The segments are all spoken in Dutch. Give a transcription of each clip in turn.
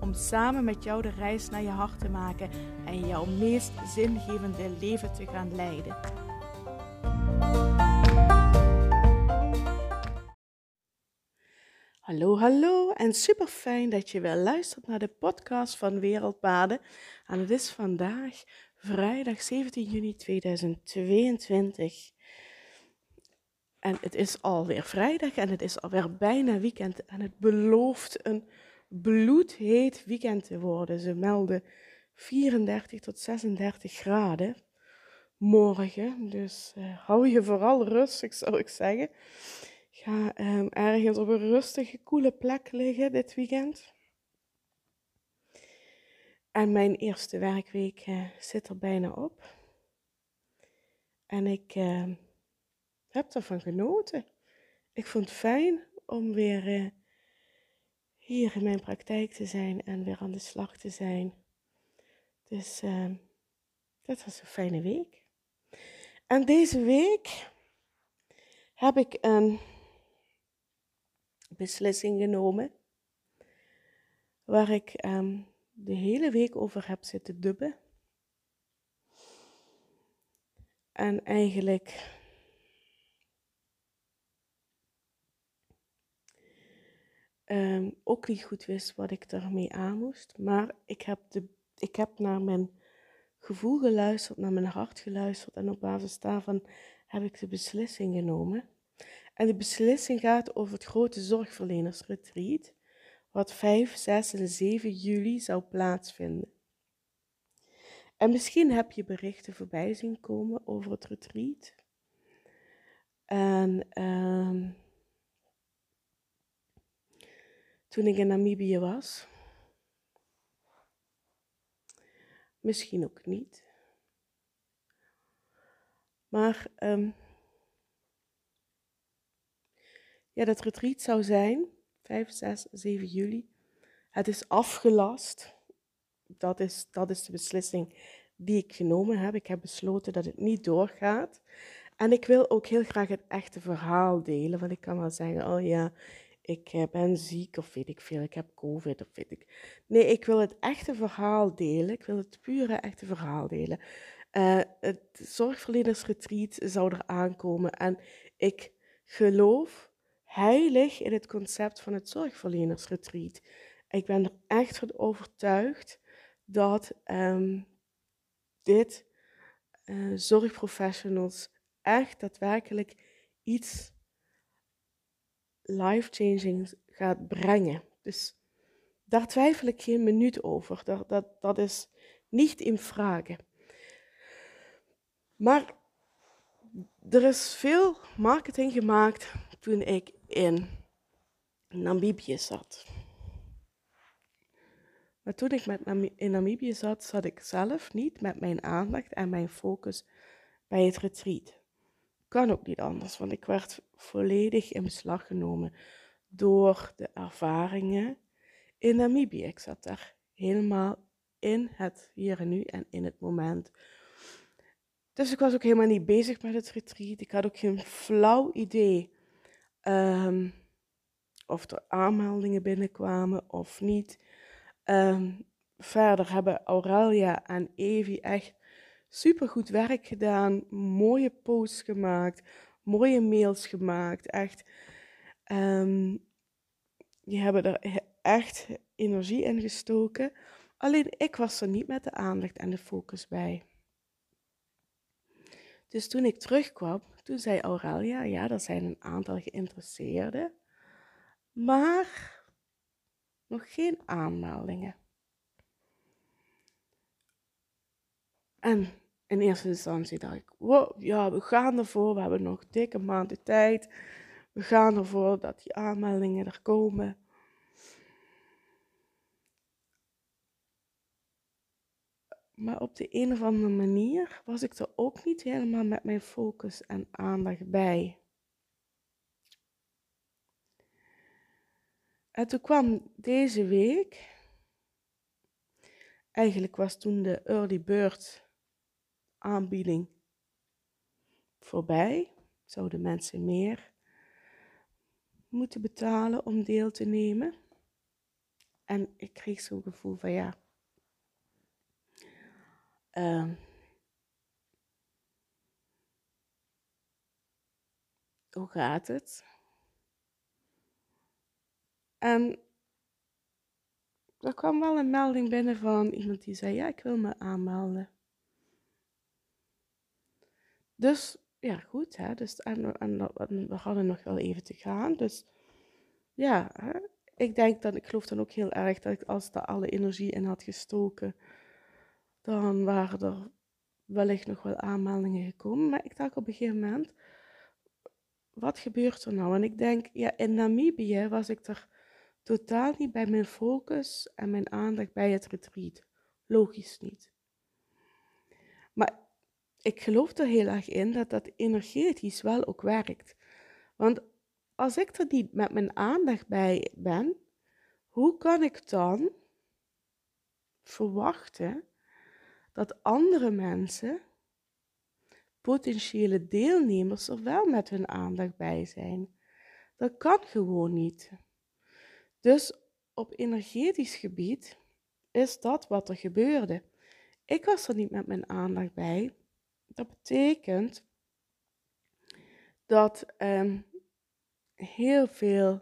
Om samen met jou de reis naar je hart te maken en jouw meest zingevende leven te gaan leiden. Hallo, hallo en super fijn dat je weer luistert naar de podcast van Wereldpaden. En het is vandaag vrijdag 17 juni 2022. En het is alweer vrijdag en het is alweer bijna weekend. En het belooft een bloedheet weekend te worden. Ze melden 34 tot 36 graden morgen. Dus uh, hou je vooral rustig, zou ik zeggen. Ga um, ergens op een rustige, koele plek liggen dit weekend. En mijn eerste werkweek uh, zit er bijna op. En ik uh, heb ervan genoten. Ik vond het fijn om weer uh, hier in mijn praktijk te zijn en weer aan de slag te zijn. Dus dat was een fijne week. En deze week heb ik een beslissing genomen waar ik um, de hele week over heb zitten dubben. En eigenlijk um, ook niet goed wist wat ik daarmee aan moest. Maar ik heb, de, ik heb naar mijn gevoel geluisterd, naar mijn hart geluisterd. En op basis daarvan heb ik de beslissing genomen. En de beslissing gaat over het grote zorgverlenersretreat wat 5, 6 en 7 juli zou plaatsvinden. En misschien heb je berichten voorbij zien komen over het retreat. En uh, toen ik in Namibië was, misschien ook niet. Maar um, ja, dat retreat zou zijn 5, 6, 7 juli. Het is afgelast. Dat is, dat is de beslissing die ik genomen heb. Ik heb besloten dat het niet doorgaat. En ik wil ook heel graag het echte verhaal delen. Want ik kan wel zeggen, oh ja, ik eh, ben ziek of weet ik veel, ik heb covid of weet ik. Nee, ik wil het echte verhaal delen. Ik wil het pure echte verhaal delen. Uh, het zorgverlenersretreat zou er aankomen en ik geloof heilig in het concept van het zorgverlenersretreat. Ik ben er echt van overtuigd dat um, dit uh, zorgprofessionals echt daadwerkelijk iets life-changing gaat brengen. Dus daar twijfel ik geen minuut over. Dat, dat, dat is niet in vragen. Maar er is veel marketing gemaakt toen ik in Namibië zat. Maar toen ik met in Namibië zat, zat ik zelf niet met mijn aandacht en mijn focus bij het retreat. Kan ook niet anders, want ik werd volledig in beslag genomen door de ervaringen in Namibië. Ik zat daar helemaal in het hier en nu en in het moment. Dus ik was ook helemaal niet bezig met het retreat. Ik had ook geen flauw idee Um, of er aanmeldingen binnenkwamen of niet. Um, verder hebben Aurelia en Evie echt supergoed werk gedaan. Mooie posts gemaakt, mooie mails gemaakt. Echt. Um, die hebben er echt energie in gestoken. Alleen ik was er niet met de aandacht en de focus bij. Dus toen ik terugkwam, toen zei Aurelia, ja, er zijn een aantal geïnteresseerden, maar nog geen aanmeldingen. En in eerste instantie dacht ik, wow, ja, we gaan ervoor, we hebben nog dikke maanden tijd. We gaan ervoor dat die aanmeldingen er komen. Maar op de een of andere manier was ik er ook niet helemaal met mijn focus en aandacht bij. En toen kwam deze week, eigenlijk was toen de early bird aanbieding voorbij, zouden mensen meer moeten betalen om deel te nemen. En ik kreeg zo'n gevoel van ja, uh, hoe gaat het? En er kwam wel een melding binnen van iemand die zei: Ja, ik wil me aanmelden. Dus ja, goed. Hè? Dus, en, we hadden nog wel even te gaan. Dus ja, hè? ik denk dat ik geloof dan ook heel erg dat ik als daar alle energie in had gestoken, dan waren er wellicht nog wel aanmeldingen gekomen. Maar ik dacht op een gegeven moment, wat gebeurt er nou? En ik denk, ja, in Namibië was ik er totaal niet bij mijn focus en mijn aandacht bij het retreat. Logisch niet. Ik geloof er heel erg in dat dat energetisch wel ook werkt. Want als ik er niet met mijn aandacht bij ben, hoe kan ik dan verwachten dat andere mensen, potentiële deelnemers, er wel met hun aandacht bij zijn? Dat kan gewoon niet. Dus op energetisch gebied is dat wat er gebeurde. Ik was er niet met mijn aandacht bij. Dat betekent dat um, heel veel,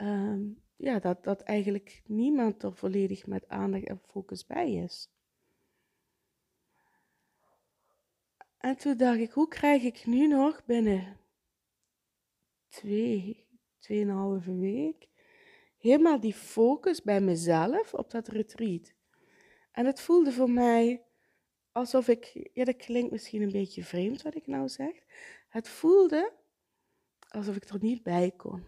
um, ja, dat, dat eigenlijk niemand er volledig met aandacht en focus bij is. En toen dacht ik, hoe krijg ik nu nog binnen twee, tweeënhalve week helemaal die focus bij mezelf op dat retreat? En het voelde voor mij alsof ik, ja, dat klinkt misschien een beetje vreemd wat ik nou zeg. Het voelde alsof ik er niet bij kon.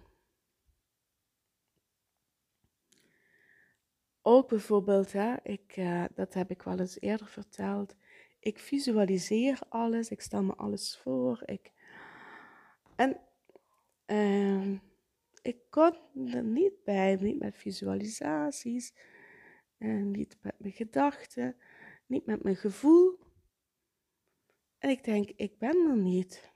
Ook bijvoorbeeld, hè, ik, uh, dat heb ik wel eens eerder verteld. Ik visualiseer alles, ik stel me alles voor. Ik, en uh, ik kon er niet bij, niet met visualisaties, en niet met mijn gedachten, niet met mijn gevoel. En ik denk, ik ben er niet.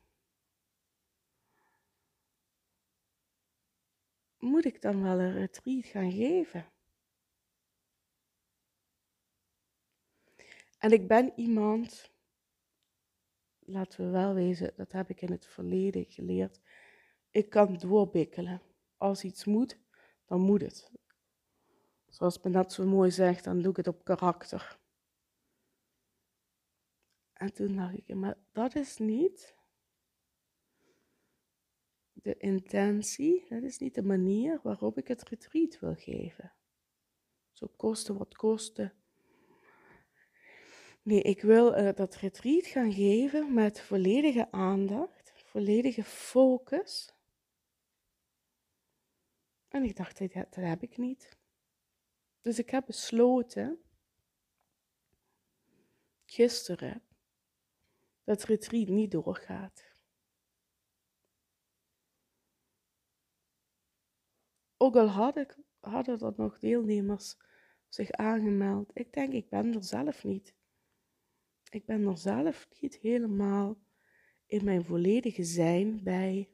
moet ik dan wel een retreat gaan geven? En ik ben iemand, laten we wel wezen, dat heb ik in het verleden geleerd. Ik kan doorbikkelen. Als iets moet, dan moet het. Zoals men dat zo mooi zegt, dan doe ik het op karakter. En toen dacht ik, maar dat is niet de intentie, dat is niet de manier waarop ik het retreat wil geven. Zo kosten wat kosten. Nee, ik wil uh, dat retreat gaan geven met volledige aandacht, volledige focus. En ik dacht, dat heb ik niet. Dus ik heb besloten, gisteren, dat retreat niet doorgaat. Ook al had ik, hadden er nog deelnemers zich aangemeld, ik denk, ik ben er zelf niet. Ik ben er zelf niet helemaal in mijn volledige zijn bij.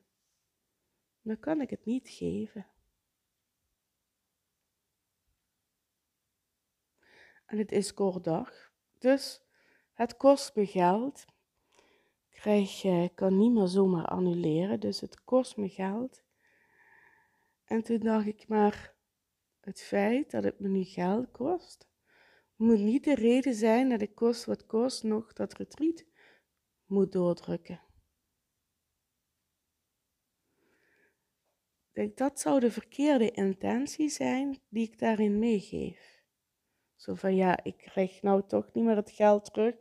Dan kan ik het niet geven. En het is kort dag, dus het kost me geld. Krijg, kan niet meer zomaar annuleren, dus het kost me geld. En toen dacht ik maar, het feit dat het me nu geld kost, moet niet de reden zijn dat ik kost wat kost nog dat retreat moet doordrukken. denk, dat zou de verkeerde intentie zijn die ik daarin meegeef. Zo van ja, ik krijg nou toch niet meer het geld terug,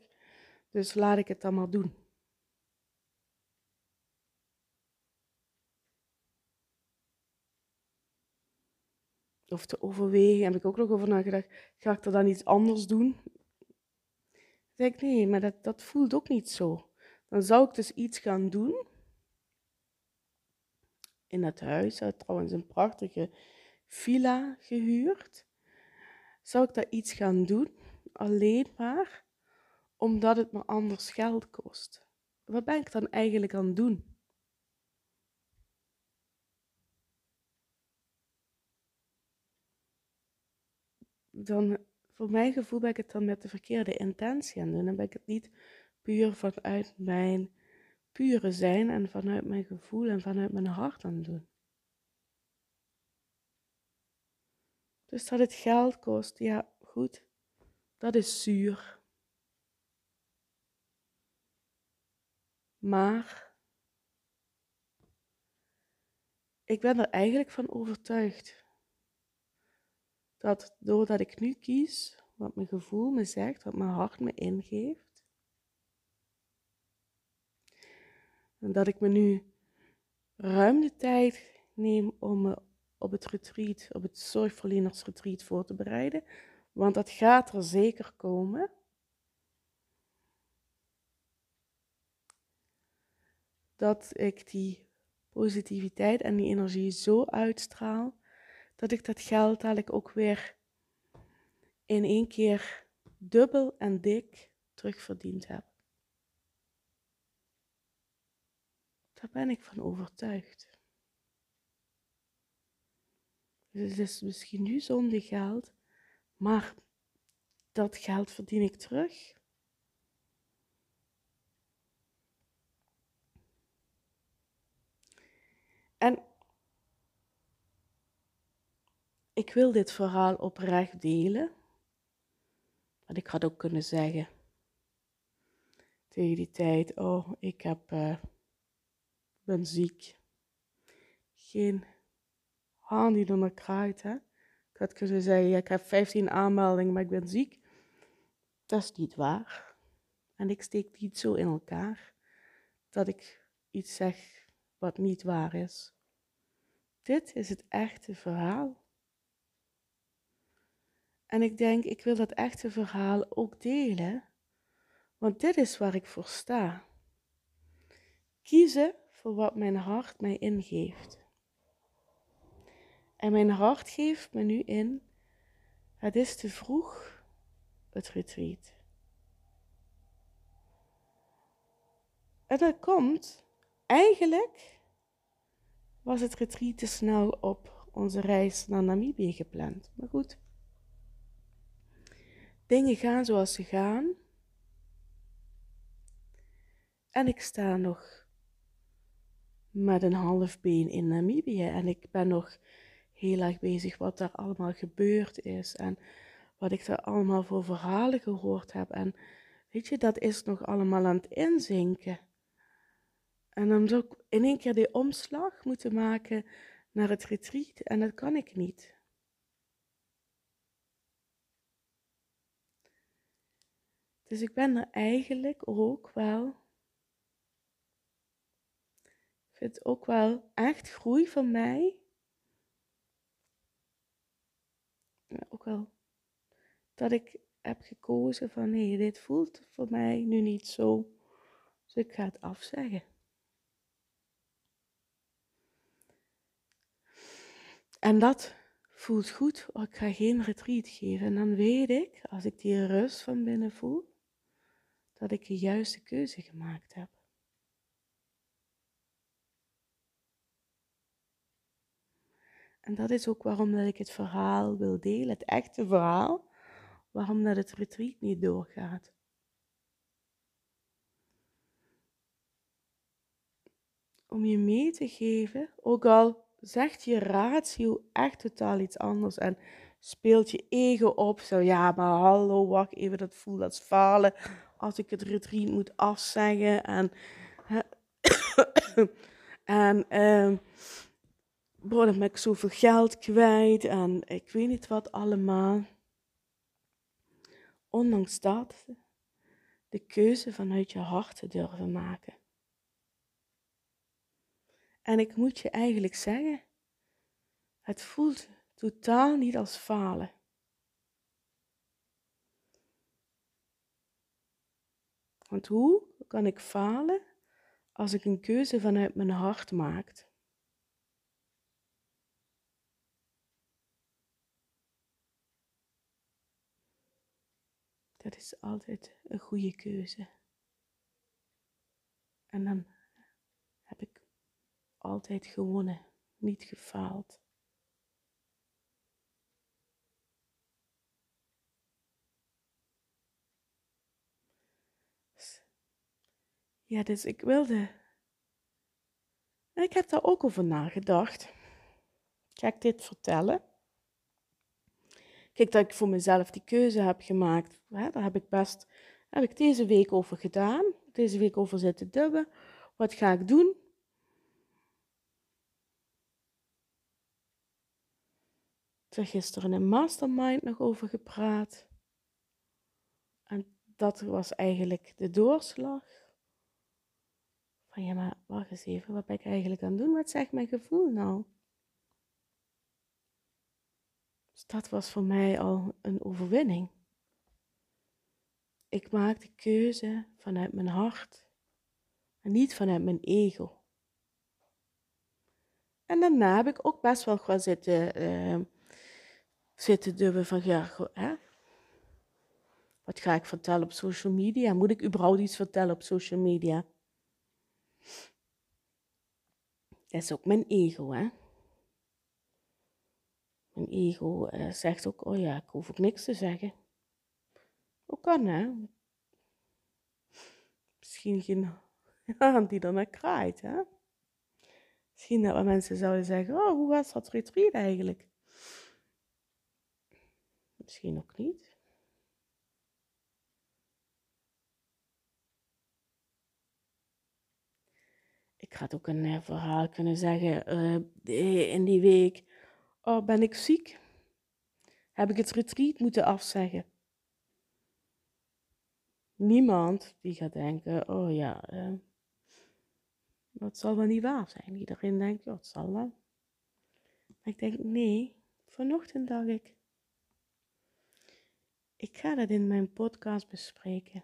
dus laat ik het dan maar doen. Of te overwegen, heb ik ook nog over nagedacht. Ga ik er dan iets anders doen? denk ik, nee, maar dat, dat voelt ook niet zo. Dan zou ik dus iets gaan doen. In het huis, trouwens een prachtige villa gehuurd. Zou ik daar iets gaan doen, alleen maar omdat het me anders geld kost? Wat ben ik dan eigenlijk aan het doen? Dan, voor mijn gevoel, ben ik het dan met de verkeerde intentie aan doen. Dan ben ik het niet puur vanuit mijn pure zijn en vanuit mijn gevoel en vanuit mijn hart aan doen. Dus dat het geld kost, ja, goed, dat is zuur. Maar ik ben er eigenlijk van overtuigd dat doordat ik nu kies wat mijn gevoel me zegt, wat mijn hart me ingeeft, dat ik me nu ruim de tijd neem om me op het retreat, op het zorgverlenersretreat voor te bereiden, want dat gaat er zeker komen. Dat ik die positiviteit en die energie zo uitstraal, dat ik dat geld dadelijk ook weer in één keer dubbel en dik terugverdiend heb. Daar ben ik van overtuigd. Dus het is misschien nu zonde geld, maar dat geld verdien ik terug. En ik wil dit verhaal oprecht delen. Want ik had ook kunnen zeggen tegen die tijd, oh, ik heb, uh, ben ziek. Geen haan die er naar kraait, hè. Ik had kunnen zeggen, ik heb 15 aanmeldingen, maar ik ben ziek. Dat is niet waar. En ik steek niet zo in elkaar dat ik iets zeg wat niet waar is. Dit is het echte verhaal. En ik denk, ik wil dat echte verhaal ook delen, want dit is waar ik voor sta. Kiezen voor wat mijn hart mij ingeeft. En mijn hart geeft me nu in, het is te vroeg, het retreat. En dat komt, eigenlijk was het retreat te snel op onze reis naar Namibië gepland. Maar goed, dingen gaan zoals ze gaan. En ik sta nog met een half been in Namibië en ik ben nog heel erg bezig wat daar allemaal gebeurd is en wat ik daar allemaal voor verhalen gehoord heb. En weet je, dat is nog allemaal aan het inzinken. En dan zou ik in één keer die omslag moeten maken naar het retreat en dat kan ik niet. Dus ik ben er eigenlijk ook wel. Ik vind het ook wel echt groei van mij ook wel dat ik heb gekozen van nee, dit voelt voor mij nu niet zo. Dus ik ga het afzeggen. En dat voelt goed. Ik ga geen retreat geven. En dan weet ik, als ik die rust van binnen voel, dat ik de juiste keuze gemaakt heb. En dat is ook waarom dat ik het verhaal wil delen, het echte verhaal, waarom dat het retreat niet doorgaat. Om je mee te geven, ook al zegt je ratio echt totaal iets anders en speelt je ego op, zo ja, maar hallo, wacht even, dat voelt als falen als ik het retreat moet afzeggen en en uh, bro, dan ik zoveel geld kwijt en ik weet niet wat allemaal. Ondanks dat, de keuze vanuit je hart te durven maken. En ik moet je eigenlijk zeggen, het voelt totaal niet als falen. Want hoe kan ik falen als ik een keuze vanuit mijn hart maak? Dat is altijd een goede keuze. En dan heb ik altijd gewonnen, niet gefaald. Ja, dus ik wilde. ik heb daar ook over nagedacht. Ga ik dit vertellen? Kijk, dat ik voor mezelf die keuze heb gemaakt, hè, daar heb ik best, heb ik deze week over gedaan. Deze week over zitten dubben. Wat ga ik doen? Ik gisteren in mastermind nog over gepraat. En dat was eigenlijk de doorslag. Van ja, maar wacht eens even, wat ben ik eigenlijk aan het doen? Wat zegt mijn gevoel nou? Dus dat was voor mij al een overwinning. Ik maak de keuze vanuit mijn hart en niet vanuit mijn ego. En daarna heb ik ook best wel gaan zitten, uh, zitten dubben van ja, hè? wat ga ik vertellen op social media? Moet ik überhaupt iets vertellen op social media? Dat is ook mijn ego, hè? Mijn ego uh, zegt ook, oh ja, ik hoef ook niks te zeggen. Hoe kan, hè? Misschien geen hand die er naar kraait, hè? Misschien dat we mensen zouden zeggen, oh, hoe was dat retreat eigenlijk? Misschien ook niet. Ik had ook een uh, verhaal kunnen zeggen uh, in die week. Oh, ben ik ziek? Heb ik het retreat moeten afzeggen? Niemand die gaat denken, oh ja, dat zal wel niet waar zijn. Iedereen denkt, het zal wel. Maar ik denk, nee, vanochtend dacht ik, ik ga dat in mijn podcast bespreken.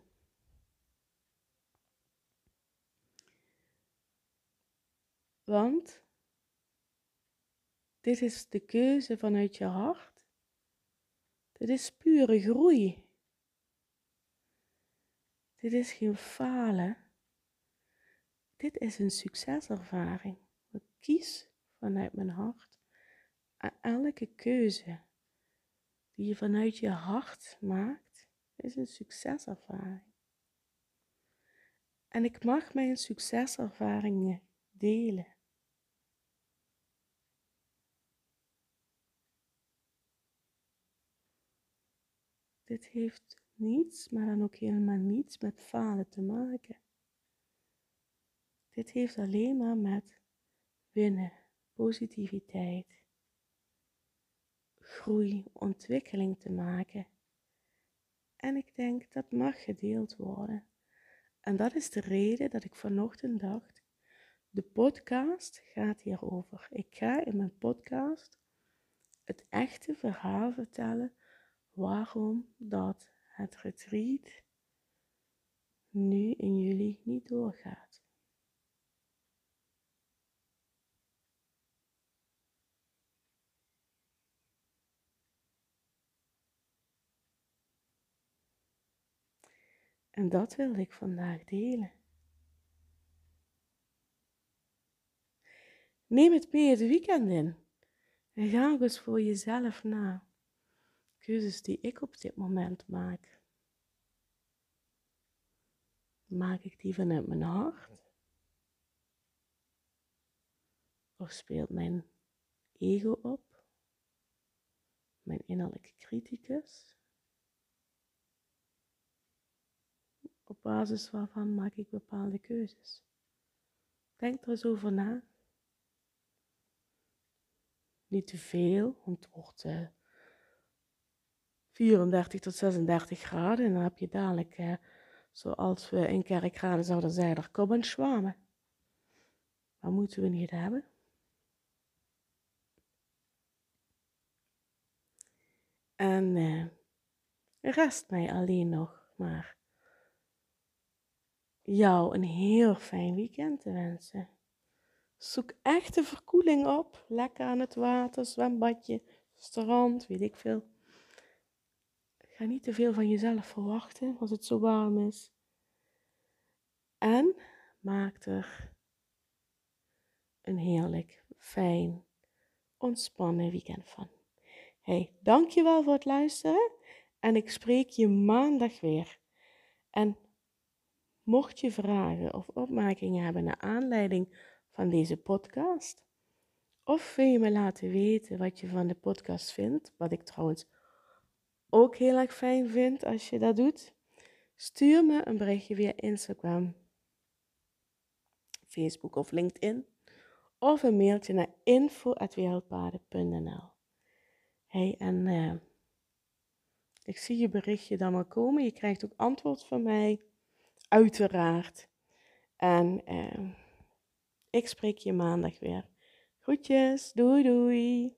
Want dit is de keuze vanuit je hart. Dit is pure groei. Dit is geen falen. Dit is een succeservaring. Ik kies vanuit mijn hart. En elke keuze die je vanuit je hart maakt, is een succeservaring. En ik mag mijn succeservaringen delen. Dit heeft niets, maar dan ook helemaal niets met falen te maken. Dit heeft alleen maar met winnen, positiviteit, groei, ontwikkeling te maken. En ik denk dat mag gedeeld worden. En dat is de reden dat ik vanochtend dacht, de podcast gaat hierover. Ik ga in mijn podcast het echte verhaal vertellen waarom dat het retreat nu in juli niet doorgaat. En dat wil ik vandaag delen. Neem het mee het weekend in en ga eens voor jezelf na keuzes die ik op dit moment maak, maak ik die vanuit mijn hart? Of speelt mijn ego op? Mijn innerlijke criticus? Op basis waarvan maak ik bepaalde keuzes? Denk er eens over na. Niet te veel, want het 34 tot 36 graden. En dan heb je dadelijk, eh, zoals we in Kerkraden zouden zeggen, er komen zwamen. Wat moeten we niet hebben? En eh, rest mij alleen nog maar jou een heel fijn weekend te wensen. Zoek echt de verkoeling op. Lekker aan het water, zwembadje, strand, weet ik veel. Ga niet te veel van jezelf verwachten als het zo warm is. En maak er een heerlijk, fijn, ontspannen weekend van. Hey, dankjewel voor het luisteren en ik spreek je maandag weer. En mocht je vragen of opmerkingen hebben naar aanleiding van deze podcast, of wil je me laten weten wat je van de podcast vindt, wat ik trouwens ook heel erg fijn vind als je dat doet, stuur me een berichtje via Instagram, Facebook of LinkedIn, of een mailtje naar info.wereldpaden.nl. Hey, en uh, ik zie je berichtje dan maar komen. Je krijgt ook antwoord van mij, uiteraard. En uh, ik spreek je maandag weer. Groetjes, doei doei.